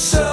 So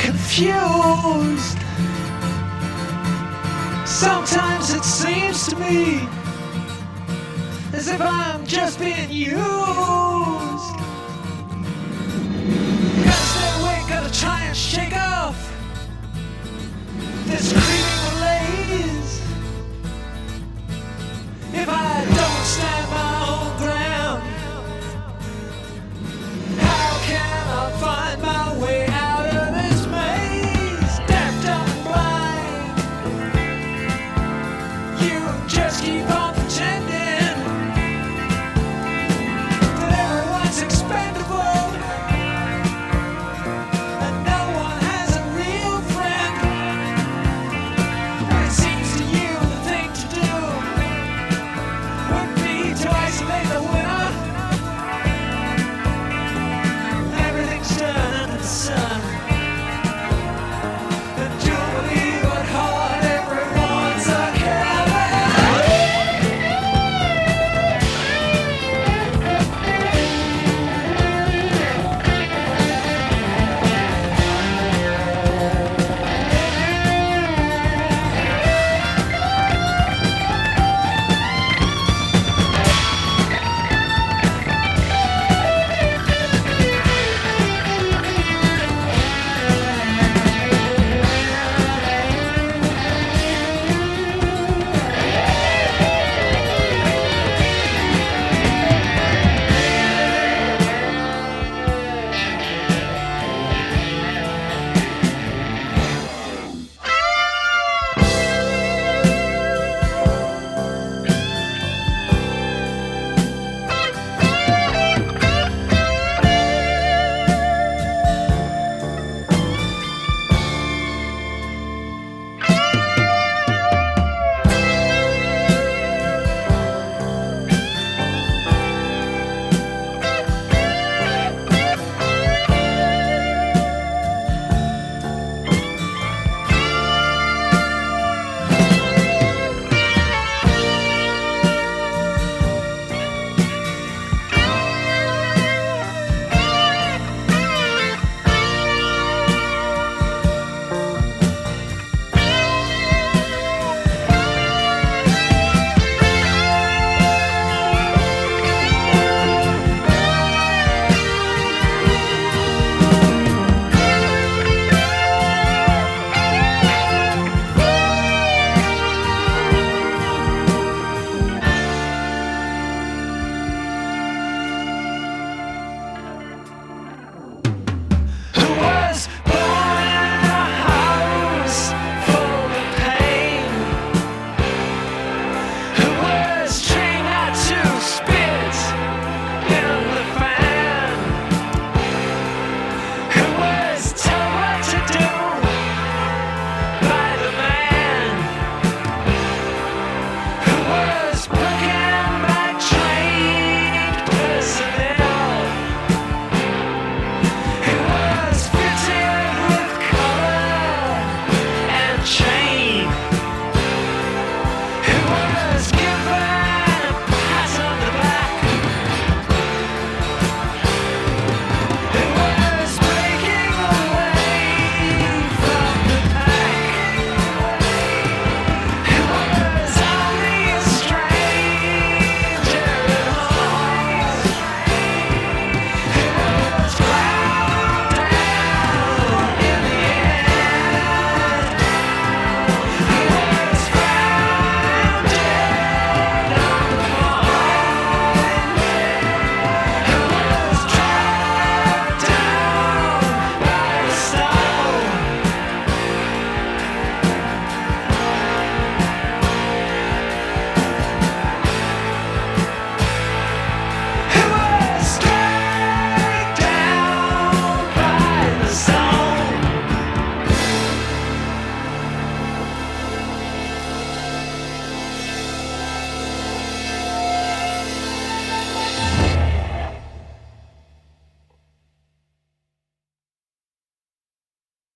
confused. Sometimes it seems to me as if I'm just being used. Gotta stay awake, gotta try and shake off this creeping malaise. If I don't stand by.